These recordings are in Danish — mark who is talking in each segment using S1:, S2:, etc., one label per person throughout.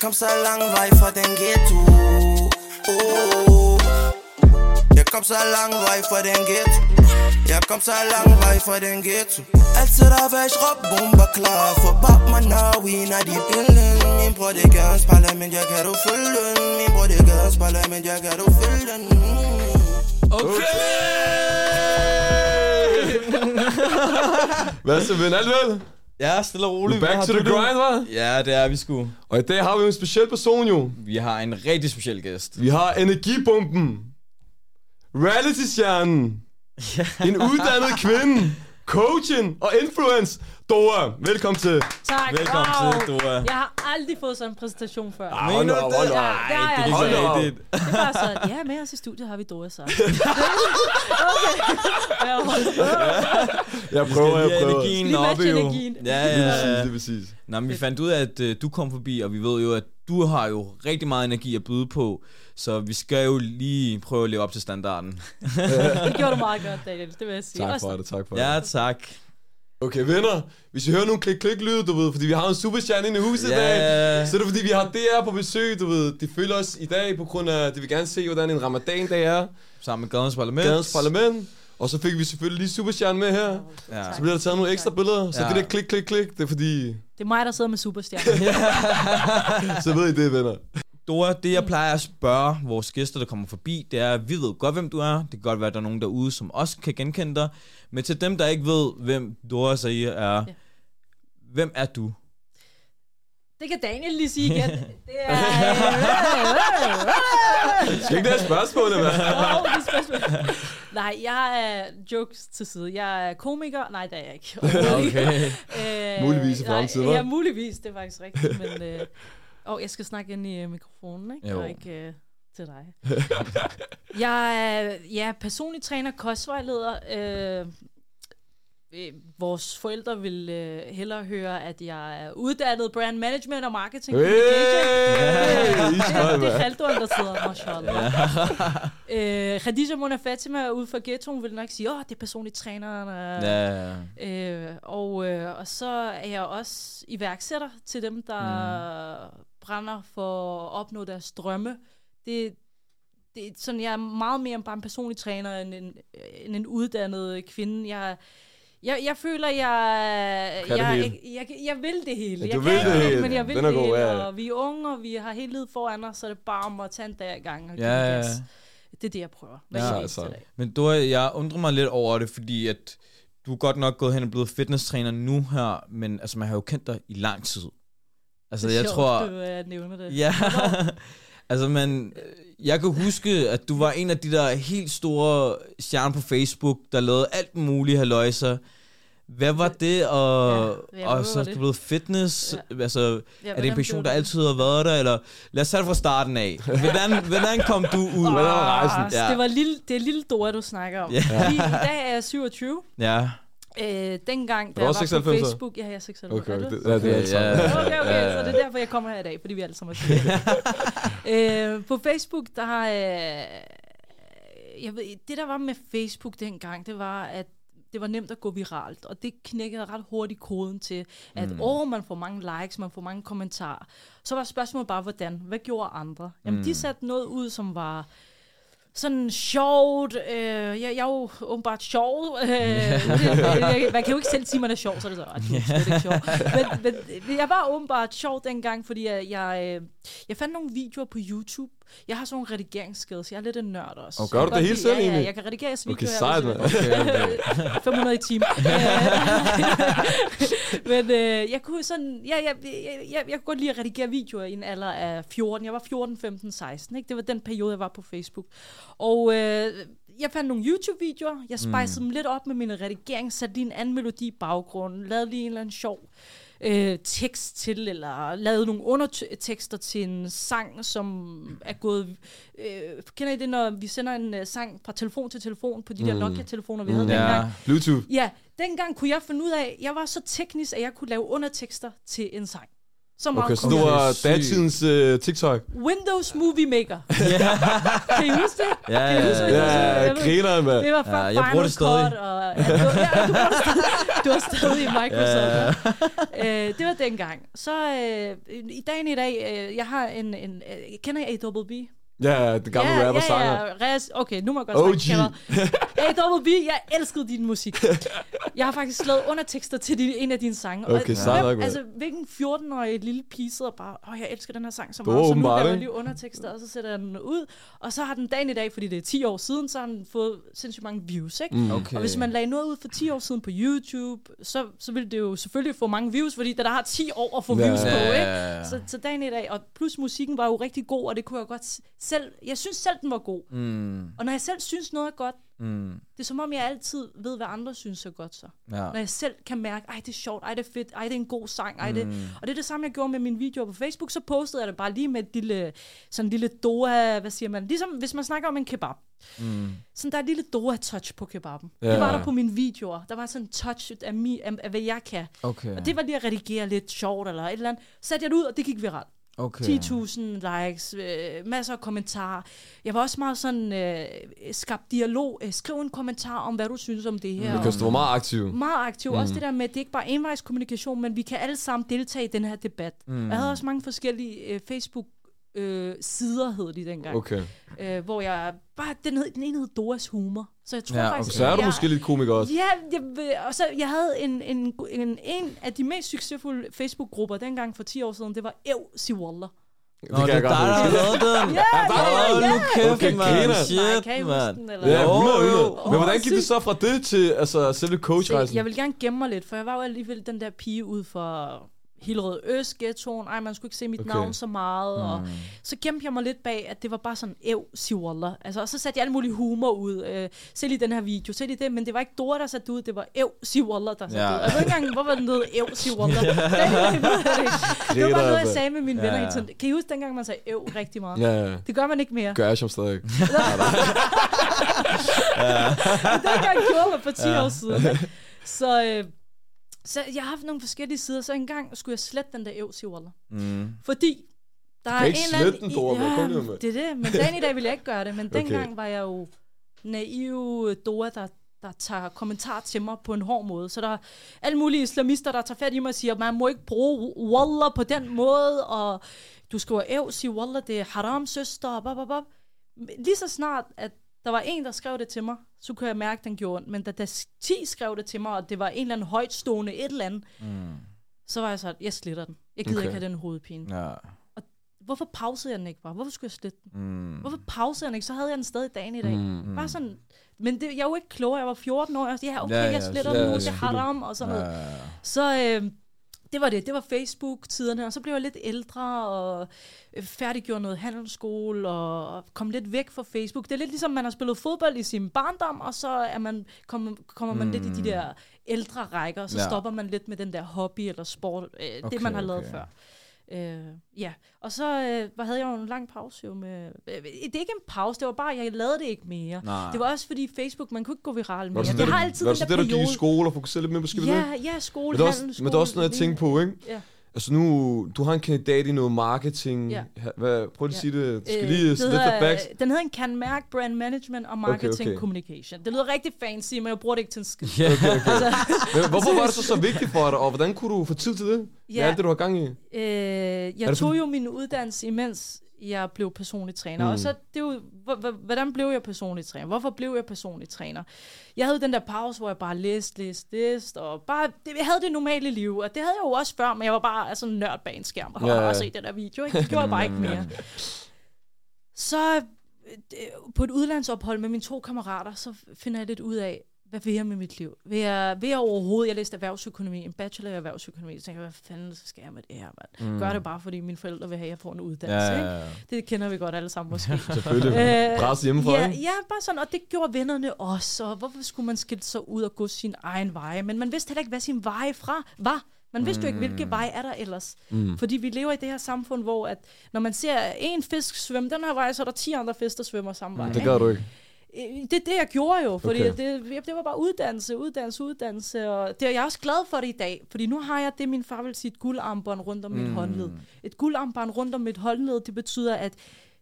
S1: kom så lang vej fra den ghetto oh. Jeg kom så lang vej fra den ghetto Jeg kom så lang vej fra den ghetto Altid der væk råb bomber klar For bab man now we er de billeden Min bror det er gadens parlament Jeg kan du følge den Min bror det er gadens parlament Jeg kan du følge den
S2: Hvad
S3: Ja, stille og roligt.
S2: Back to the grind, hva'?
S3: Ja, det er vi sgu.
S2: Og i dag har vi en speciel person jo.
S3: Vi har en rigtig speciel gæst.
S2: Vi har energibomben. Reality-stjernen. En uddannet kvinde. Coachen og influence. Dora, velkommen til.
S4: Tak.
S3: Velkommen
S4: wow.
S3: til, Dora.
S4: Jeg har aldrig fået sådan en præsentation før.
S2: Ah, hold nu hold nu.
S4: Ja, det har jeg
S3: det er
S2: Hold
S4: var sådan, ja, med os i studiet har vi Dora så. okay.
S2: Jeg prøver, jeg prøver.
S3: energien
S4: Lige
S3: oppe,
S4: matche
S3: jo.
S4: energien.
S3: Ja, ja,
S2: præcis,
S3: ja.
S2: det er præcis.
S3: Nå, men vi fandt ud af, at uh, du kom forbi, og vi ved jo, at du har jo rigtig meget energi at byde på, så vi skal jo lige prøve at leve op til standarden.
S4: det gjorde du meget godt, Daniel. Det vil jeg sige.
S2: Tak for det, tak for det.
S3: Ja, tak.
S2: Okay, venner. Hvis I hører nogle klik-klik-lyde, du ved, fordi vi har en superstjerne inde i huset i
S3: Ja.
S2: dag, så er det fordi, vi har DR på besøg, du ved. De følger os i dag på grund af, de vil gerne se, hvordan en ramadan-dag er.
S3: Sammen med Gadens Parlament.
S2: Gadens parlament. Og så fik vi selvfølgelig lige superstjernen med her.
S3: Ja.
S2: Så bliver der taget nogle ekstra billeder. Så
S3: Ja.
S2: det der klik-klik-klik, det er fordi,
S4: Det er mig, der sidder med superstjerner.
S2: så ved I det, venner.
S3: Dora, det jeg plejer at spørge vores gæster, der kommer forbi, det er, vi ved godt, hvem du er. Det kan godt være, at der er nogen derude, som også kan genkende dig. Men til dem, der ikke ved, hvem Dora Sair er,
S4: Ja.
S3: hvem er du?
S4: Det kan Daniel lige sige igen. Det er...
S2: Skal ikke det spørgsmål, eller hvad?
S4: Åh, det er spørgsmål. Nej, jeg er jokes til side. Jeg er komiker. Nej, det er jeg ikke.
S3: Okay.
S4: Øh,
S2: Muligvis i fremtiden,
S4: nej? Ja, muligvis. Det er faktisk rigtigt. Men, øh, åh, jeg skal snakke ind i øh, mikrofonen, ikke?
S3: Jo.
S4: Og ikke øh, til dig. jeg er ja, personlig træner, kostvejleder. Øh, øh, vores forældre vil øh, hellere høre, at jeg er uddannet brand management og marketing
S2: Hey!
S4: communication.
S2: Skal,
S4: det, det er Khaldun, der sidder, mashallah. øh, Khadija Mona Fatima ude fra ghettoen vil nok sige, åh, det er personligt træneren.
S3: Ja,
S4: Øh, og, øh, og så er jeg også iværksætter til dem, der mm. Brænder for at opnå deres drømme. Det, det er sådan, jeg er meget mere bare en personlig træner, end en, end en uddannet kvinde. Jeg, jeg, jeg føler, jeg,
S2: Kan
S4: jeg, jeg, jeg, jeg vil det hele.
S2: Ja,
S4: jeg
S2: du
S4: kan
S2: vil
S4: ikke
S2: det hele.
S4: Men jeg vil
S2: Den er
S4: det
S2: god,
S4: hele,
S2: ja, ja.
S4: og vi er unge, og vi har hele livet foran os, så er det bare om at tage en dag ad gangen og
S3: Ja,
S4: ja. Det er det, jeg prøver.
S3: Ja,
S2: altså.
S3: Men Dora, jeg undrer mig lidt over det, fordi at du er godt nok gået hen og blevet fitnesstræner nu her, men altså man har jo kendt dig i lang tid. Altså
S4: Det er
S3: jeg
S4: sjovt,
S3: tror...
S4: du øh, nævner det.
S3: Ja, altså man, jeg kan huske, at du var en af de der helt store stjerner på Facebook, der lavede alt muligt haløjser. Hvad var det, og,
S4: Ja,
S3: og så er
S4: det?
S3: du blevet fitness? Ja. Altså,
S4: Ja,
S3: er det en passion, der altid har været der, eller lad os tage det fra starten af. Hvordan, hvordan kom du ud?
S2: Hvordan var rejsen?
S4: Ah,
S3: Ja.
S4: Det var lille, det er lille Dora, du snakker om.
S3: Ja.
S4: Fordi I dag er jeg 27.
S3: Ja,
S4: Øh, dengang, da jeg var på
S2: 96'er?
S4: Facebook... Ja, jeg er 96.
S2: Okay,
S4: er
S2: okay. Det, ja, det er alt sammen.
S4: Okay, okay, så det er derfor, jeg kommer her i dag, fordi vi alle sammen er øh, På Facebook, der har... Øh, jeg ved, det, der var med Facebook dengang, det var, at det var nemt at gå viralt, og det knækkede ret hurtigt koden til, at mm. åh, man får mange likes, man får mange kommentarer. Så var spørgsmålet bare, hvordan? Hvad gjorde andre? Jamen, mm. de satte noget ud, som var sådan sjovt. Øh, jeg, jeg er jo åbenbart sjov. Øh, jeg, man kan jo ikke selv sige, at man er sjov, så er det så, at du er slet ikke sjov. Men, men jeg var åbenbart sjov dengang, fordi jeg, jeg, øh, jeg fandt nogle videoer på YouTube. Jeg har sådan nogle redigeringsskills. Jeg er lidt en nørd også.
S2: Og gør du det hele selv
S4: ja, ja,
S2: egentlig?
S4: jeg kan redigere jeres
S2: Okay,
S4: videoer.
S2: sejt. Okay, okay.
S4: 500 i timen. Men øh, jeg kunne sådan, ja, jeg, jeg, jeg, jeg kunne godt lide at redigere videoer i en alder af 14. Jeg var 14, 15, 16. Ikke? Det var den periode, jeg var på Facebook. Og øh, jeg fandt nogle YouTube-videoer. Jeg spicede mm. dem lidt op med min redigering, satte lige en anden melodi i baggrunden, lavede lige en eller anden sjov øh, tekst til, eller lavede nogle undertekster til en sang, som er gået... Øh, kender I det, når vi sender en øh, sang fra telefon til telefon på de der Nokia-telefoner, vi havde
S2: Mm.
S4: dengang?
S3: ja.
S2: Bluetooth.
S4: Ja, dengang kunne jeg finde ud af, jeg var så teknisk, at jeg kunne lave undertekster til en sang. Så meget
S2: Okay, så du var datidens uh, TikTok.
S4: Windows Movie Maker. kan I huske det?
S3: Ja, ja,
S2: Ja,
S4: Movie Maker?
S2: griner, mand.
S4: Det var før
S3: Ja, jeg bruger det stadig.
S4: Og, ja, du, ja, du, bruger det stadig. Du var stadig i Microsoft. Ja. øh, det var dengang. Så øh, i dagen i dag, øh, jeg har en, en øh, kender I AWB?
S2: Ja, den gamle
S4: ja,
S2: rapper
S4: ja,
S2: sanger.
S4: ja, Res, okay, nu må jeg godt
S2: OG.
S4: snakke kender. AWB, jeg elskede din musik. Jeg har faktisk lavet undertekster til din, en af dine sange. Og
S2: Okay, sejt nok,
S4: hvem, altså, hvilken 14-årig lille pige sidder bare, åh, jeg elsker den her sang så meget, så nu laver jeg lige undertekster, og så sætter jeg den ud. Og så har den dagen i dag, fordi det er 10 år siden, så har den fået sindssygt mange views, ikke?
S2: Mm.
S3: Okay.
S4: Og hvis man lagde noget ud for 10 år siden på YouTube, så, så ville det jo selvfølgelig få mange views, fordi der, der har 10 år at få
S2: Ja.
S4: views på, ikke?
S3: Ja.
S4: Så, så dagen i dag, og plus musikken var jo rigtig god, og det kunne jeg godt selv, jeg synes selv, den var god.
S3: Mm,
S4: Og når jeg selv synes noget er godt,
S3: mm,
S4: det er som om, jeg altid ved, hvad andre synes er godt så.
S3: ja.
S4: Når jeg selv kan mærke, ej, det er sjovt, ej, det er fedt, ej, det er en god sang, ej, det...
S3: Mm.
S4: Og det er det samme, jeg gjorde med mine videoer på Facebook, så postede jeg det bare lige med et lille, sådan en lille doha, hvad siger man, ligesom hvis man snakker om en kebab.
S3: Mm.
S4: Sådan, der er et lille Doha-touch på kebaben.
S2: Ja.
S4: Det var der på mine videoer. Der var sådan en touch af, mi, af, af hvad jeg kan.
S3: Okay.
S4: Og det var lige at redigere lidt sjovt eller et eller andet. Satte jeg det ud, og det gik viralt.
S3: Okay.
S4: 10.000 likes, øh, masser af kommentarer. Jeg var også meget sådan, øh, skabt dialog. Øh, skriv en kommentar om, hvad du synes om det her.
S2: Because du var meget aktiv.
S4: meget aktiv. Mm. Også
S2: Mm.
S4: det der med, at det er ikke bare envejskommunikation, men vi kan alle sammen deltage i den her debat. Mm. Jeg havde også mange forskellige øh, Facebook øh, sider, hed de dengang.
S2: Okay.
S4: Øh, hvor jeg bare, den, hed, den ene hed Doras Humor. Så jeg tror
S3: Ja,
S4: faktisk...
S2: Så er du
S4: jeg,
S2: måske lidt komiker også.
S4: Ja, jeg, og så jeg havde en, en, en, en af de mest succesfulde Facebook-grupper dengang for 10 år siden, det var Ev Siwaller.
S2: Det
S3: Nå,
S2: kan
S3: det
S2: jeg
S3: er
S2: godt
S3: dig, der har lavet den.
S4: Ja, ja, ja.
S3: nu kæft,
S2: Okay,
S3: man. Shit,
S4: Nej,
S3: man.
S2: Ja, 100, 100.
S3: Jo,
S2: Men hvordan gik det så fra det til altså, selve
S4: Se,
S2: coachrejsen?
S4: jeg vil gerne gemme mig lidt, for jeg var jo alligevel den der pige ud for Hillerød Øst, ghettoen. Ej, man skulle ikke se mit
S2: Okay.
S4: navn så meget. Mm. Og så gemte jeg mig lidt bag, at det var bare sådan ev siwaller. Altså, og så satte jeg alle mulige humor ud. Øh, se lige den her video, se lige det. Men det var ikke Dora, der satte det ud. Det var ev siwaller, der satte
S3: Ja.
S4: det ud. Jeg ved ikke engang, hvorfor den hed ev siwaller. det, det, det, det var bare noget, jeg sagde med mine venner
S3: Ja.
S4: tiden. Kan I huske dengang, man sagde ev rigtig meget?
S2: Ja, ja.
S4: Det gør man ikke mere.
S2: Gør jeg som stadig.
S4: dengang gjorde man for 10 ja. år siden. Så, øh, så jeg har haft nogle forskellige sider, så engang skulle jeg slette den der ev siwaller.
S3: Mm.
S4: Fordi der er en eller anden...
S2: den, Dora, lige med.
S4: det er det. Men dagen i dag vil jeg ikke gøre det. Men
S2: Okay.
S4: dengang var jeg jo naiv Dora, der, der tager kommentar til mig på en hård måde. Så der er alle mulige islamister, der tager fat i mig og siger, man må ikke bruge wallah på den måde, og du skriver ev, sig wallah, det er haram, søster, og bop, bop, bop. Lige så snart, at der var en, der skrev det til mig, så kunne jeg mærke, at den gjorde ondt. Men da, da 10 skrev det til mig, og det var en eller anden højtstående et eller andet,
S3: Mm.
S4: så var jeg så, jeg sletter den. Jeg gider
S2: Okay.
S4: ikke have den hovedpine.
S3: Ja.
S4: Hvorfor pausede jeg den ikke bare? Hvorfor skulle jeg slette den?
S3: Mm.
S4: Hvorfor pausede jeg den ikke? Så havde jeg den stadig dagen i dag.
S2: Mm.
S4: Mm. Bare sådan, men det, jeg er jo ikke klog. Jeg var 14 år. Jeg, ja, okay,
S3: Ja,
S4: ja, jeg sletter
S2: ja,
S4: ja, nu. Er
S2: selvfølgelig.
S4: haram og sådan noget.
S3: Ja.
S4: Så øh, det var det. Det var Facebook-tiderne. Og så blev jeg lidt ældre og øh, færdiggjorde noget handelsskole og kom lidt væk fra Facebook. Det er lidt ligesom, man har spillet fodbold i sin barndom, og så er man, kommer, kommer man mm. lidt i de der ældre rækker, og så
S3: Ja.
S4: stopper man lidt med den der hobby eller sport, øh, okay,
S3: Okay,
S4: det man har lavet
S3: okay.
S4: før. Øh, ja, og så øh, hvad havde jeg jo en lang pause jo med... Øh, det er ikke en pause, det var bare, jeg lavede det ikke mere.
S3: Nej.
S4: Det var også fordi Facebook, man kunne ikke gå viral mere.
S2: det
S4: Det,
S2: det,
S4: det har altid
S2: var
S4: den
S2: det
S4: der
S2: så det, du gik i
S4: periode.
S2: skole og fokuserede lidt mere på forskellige
S4: Ja, ja, skole,
S2: Men det er også,
S4: handel,
S2: men det er også noget
S4: skole,
S2: tænke på, ikke?
S4: Ja.
S2: Altså nu, du har en kandidat i noget marketing.
S4: Ja.
S2: Hvad, prøv lige at
S4: Ja.
S2: sige det. Du skal
S4: Øh,
S2: lige
S4: hedder,
S2: the backs.
S4: Den hedder en Can Mærk Brand Management og Marketing
S2: Okay, okay.
S4: Communication. Det lyder rigtig fancy, men jeg bruger det ikke til en skid.
S3: Ja.
S4: Altså,
S2: Men hvorfor var det så så vigtigt for dig, og hvordan kunne du få tid til det? Ja.
S4: Ja.
S2: alt det, du har gang i?
S4: øh, jeg tog jo min uddannelse, imens jeg blev personlig træner.
S2: Mm.
S4: Og så, det er jo, hvordan blev jeg personlig træner? Hvorfor blev jeg personlig træner? Jeg havde den der pause, hvor jeg bare læste, læste, læste, og bare, det, jeg havde det normale liv, og det havde jeg jo også før, men jeg var bare altså, nørd bag en skærm, og
S2: Ja,
S4: ja, den der video, ikke? Det gjorde jeg bare ikke mere. Så øh, på et udlandsophold med mine to kammerater, så finder jeg lidt ud af, hvad vil jeg med mit liv? Vil jeg, vil jeg overhovedet, jeg læste erhvervsøkonomi, en bachelor i erhvervsøkonomi, så tænkte jeg, hvad fanden skal jeg med det her? Mm. Gør det bare, fordi mine forældre vil have, at jeg får en
S3: Ja,
S4: uddannelse,
S3: ja,
S4: ikke?
S3: ja.
S4: Det kender vi godt alle sammen måske.
S2: Selvfølgelig.
S4: Øh,
S2: Pres hjemmefra,
S4: ja,
S2: ikke?
S4: ja, bare sådan, og det gjorde vennerne også, og hvorfor skulle man skille sig ud og gå sin egen vej? Men man vidste heller ikke, hvad sin vej fra var. Man vidste jo ikke, hvilke vej er der ellers.
S2: Mm.
S4: Fordi vi lever i det her samfund, hvor at, når man ser en fisk svømme den her vej, så er der 10 andre fisk, der svømmer samme vej.
S2: Det
S4: ikke?
S2: gør du ikke.
S4: Øh, Det er det, jeg gjorde jo, fordi
S2: Okay.
S4: det, det var bare uddannelse, uddannelse, uddannelse, og det, jeg er også glad for det i dag, fordi nu har jeg det, min far vil sige, et guldarmbånd rundt om mm. mit håndled. Et guldarmbånd rundt om mit håndled, det betyder, at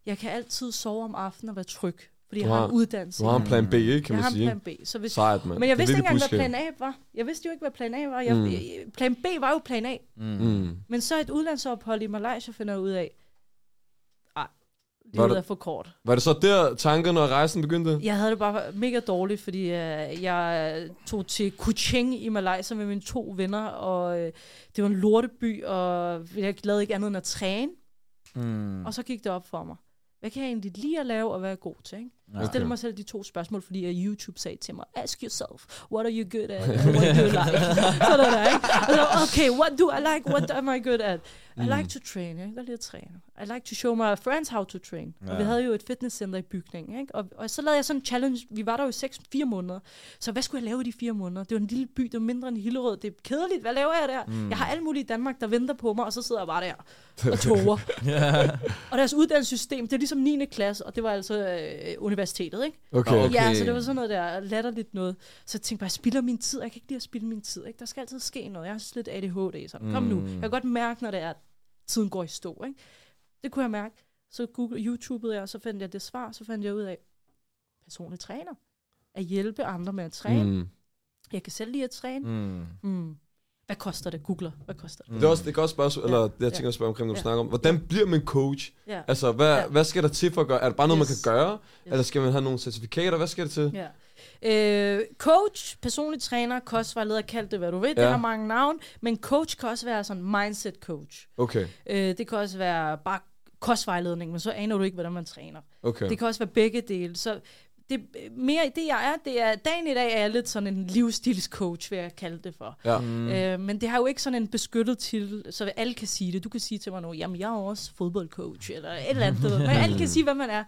S4: jeg kan altid sove om aftenen og være tryg. Fordi
S2: Du
S4: jeg har
S2: har-
S4: en uddannelse.
S2: Du har en plan B, ikke, kan
S4: jeg
S2: man
S4: har en
S2: sige.
S4: plan B. Så hvis,
S2: Sejt, mand.
S4: men jeg
S2: Det
S4: vidste ikke engang, hvad plan A var. Jeg vidste jo ikke, hvad plan A var. Jeg,
S2: Mm.
S4: Plan B var jo plan A.
S3: Mm.
S4: Men så et udlandsophold i Malaysia finder jeg ud af,
S2: Var
S4: livet
S2: det-
S4: er for kort.
S2: Var det så der, tankerne og rejsen begyndte?
S4: Jeg havde det bare mega dårligt, fordi øh, jeg tog til Kuching i Malaysia med mine to venner, og øh, det var en lorteby, og jeg lavede ikke andet end at træne.
S3: Mm.
S4: Og så gik det op for mig. Hvad kan jeg egentlig lide at lave og være god til? Ikke? Jeg
S3: Ja.
S4: stillede mig selv de to spørgsmål, fordi YouTube sagde til mig, ask yourself, what are you good at? What do you like? Sådan der, ikke? Så, okay, what do I like? What am I good at? I
S3: Mm.
S4: like to train. Jeg kan godt lide at træne. I like to show my friends how to train. Ja. Og vi havde jo et fitnesscenter i bygningen. Ikke? Og, og så lavede jeg sådan en challenge. Vi var der jo i 6, 4 måneder. Så hvad skulle jeg lave i de fire måneder? Det var en lille by, det var mindre end Hillerød. Det er kedeligt. Hvad laver jeg der? Mm. Jeg har alle mulige i Danmark, der venter på mig, og så sidder jeg bare der og toger.
S3: Ja.
S4: Og deres uddannelsessystem, det er ligesom 9. klasse, og det var altså øh, universitetet, ikke?
S2: Okay.
S3: Okay.
S2: okay.
S4: Ja, så det var sådan noget der latterligt noget. Så jeg tænkte bare, jeg spilder min tid. Jeg kan ikke lide at spilde min tid. Ikke? Der skal altid ske noget. Jeg har lidt ADHD, så kom nu.
S3: Mm.
S4: Jeg kan godt mærke, når det er, at tiden går i stå. Ikke? Det kunne jeg mærke. Så Google, YouTubede jeg, og så fandt jeg det svar. Så fandt jeg ud af, personlig træner. At hjælpe andre med at træne. Mm.
S2: Mm.
S4: Jeg kan selv lide at træne.
S3: Mm.
S4: Mm. Hvad koster det? Googler. Hvad koster det?
S2: Det er også det er et godt spørgsmål,
S4: Ja.
S2: eller jeg
S4: Ja.
S2: tænker at spørge omkring, når du
S4: Ja.
S2: snakker om. Hvordan bliver man coach?
S4: Ja.
S2: Altså, hvad,
S4: Ja.
S2: hvad skal der til for at gøre? Er det bare noget, man
S4: Yes.
S2: kan gøre?
S4: Yes.
S2: Eller skal man have nogle certifikater? Hvad skal det til?
S4: Ja. Øh, coach, personlig træner, kostvejleder, kald det hvad du vil. Ja.
S2: Ja.
S4: Det har mange navn. Men coach kan også være sådan mindset coach.
S2: Okay,
S4: Øh, det kan også være bare kostvejledning, men så aner du ikke, hvordan man træner.
S2: okay.
S4: Det kan også være begge dele. Så det, mere det jeg er, det er, dagen i dag er jeg lidt sådan en livsstilscoach, vil jeg kalde det for.
S2: Ja.
S4: Mm. Øh, men det har jo ikke sådan en beskyttet til, så alle kan sige det. Du kan sige til mig nu, jamen jeg er også fodboldcoach, eller et eller andet. Men alle kan sige, hvad man er.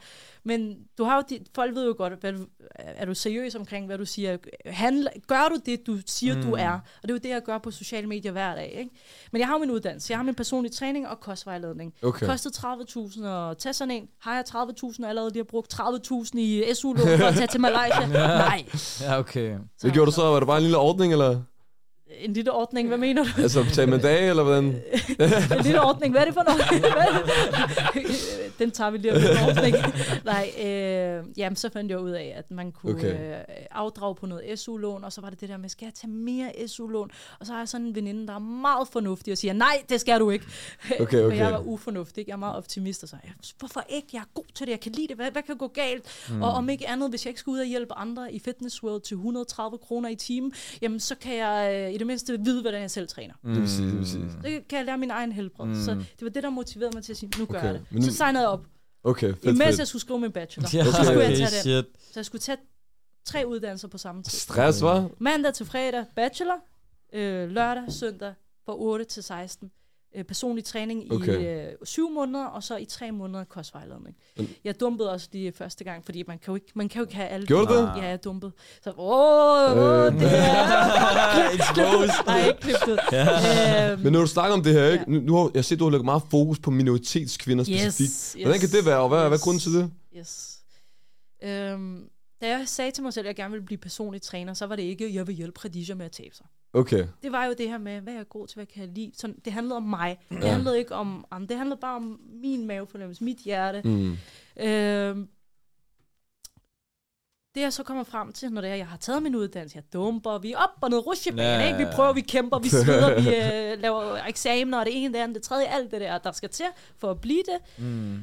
S4: Men du har jo, de, folk ved jo godt, hvad du, er du seriøs omkring, hvad du siger. Handler, gør du det, du siger, mm. du er? Og det er jo det, jeg gør på sociale medier hver dag. Ikke? Men jeg har jo min uddannelse. Jeg har min personlige træning og kostvejledning.
S2: Okay.
S4: Kostede 30.000 at tage sådan en. Har jeg 30.000 allerede? De har brugt 30.000 i SU-lån for at tage til Malaysia? Nej.
S3: Ja, okay.
S2: Hvad gjorde du så? Var det bare en lille ordning, eller?
S4: En lille ordning, hvad mener du?
S2: Altså, tage med dage, eller hvordan?
S4: en lille ordning, hvad er det for noget? Den tager vi lige om en ordning. Nej, øh, jamen så fandt jeg ud af, at man kunne
S2: Okay.
S4: øh, afdrage på noget SU-lån, og så var det det der med, skal jeg tage mere SU-lån? Og så har jeg sådan en veninde, der er meget fornuftig og siger, nej, det skal du ikke.
S2: Okay,
S4: Men
S2: okay.
S4: jeg var ufornuftig, jeg er meget optimist, og så jeg, hvorfor ikke? Jeg er god til det, jeg kan lide det, hvad, hvad kan gå galt? Mm. Og om ikke andet, hvis jeg ikke skal ud og hjælpe andre i Fitness World til 130 kroner i timen, jamen så kan jeg øh, det mindste vide, hvordan jeg selv træner.
S2: Det vil sige, det vil sige.
S4: Det kan jeg lære min egen helbred. Mm. Så det var det, der motiverede mig til at sige, nu gør
S2: Okay,
S4: jeg det.
S2: men
S4: Så
S2: nu-
S4: signede jeg op.
S2: Okay, fedt,
S4: Imens
S2: fedt.
S4: jeg skulle skrive min bachelor.
S3: Ja,
S4: så skulle jeg
S3: okay,
S4: tage den.
S3: shit.
S4: Så jeg skulle tage tre uddannelser på samme tid.
S2: Stress, var?
S4: Mandag til fredag bachelor, øh, lørdag, søndag fra 8 til 16. Øh, personlig træning
S2: Okay.
S4: i øh, syv måneder, og så i tre måneder kostvejledning. Jeg dumpede også lige første gang, fordi man kan jo ikke, man kan jo ikke have alle...
S2: Gjorde du det?
S4: Ja, jeg dumpede. Så, åh, åh,
S2: Øh.
S4: det er...
S3: Exposed.
S4: Nej, ikke klippet. Øhm,
S2: Men når du snakker om det her, ikke?
S4: Ja.
S2: Nu, nu har jeg set, du har lagt meget fokus på minoritetskvinder specifikt.
S4: yes,
S2: Hvordan kan det være, og hvad, hvad er grunden til det?
S4: Yes. Øhm, da jeg sagde til mig selv, at jeg gerne ville blive personlig træner, så var det ikke, at jeg vil hjælpe Khadija med at tabe sig.
S2: Okay,
S4: Det var jo det her med, hvad er jeg god til, hvad kan jeg lide. Sådan, det handlede om mig. Det
S2: Ja.
S4: handlede ikke om andre. Det handlede bare om min mavefornemmelse, mit hjerte.
S2: mm.
S4: Øhm, det jeg så kommer frem til, når det er, jeg har taget min uddannelse, jeg dumper, vi er op og ned
S3: Ja.
S4: ikke? vi prøver, vi kæmper, vi sveder, vi øh, laver eksamener, og det ene, det andet, det tredje, alt det der, der skal til for at blive det.
S3: Mm.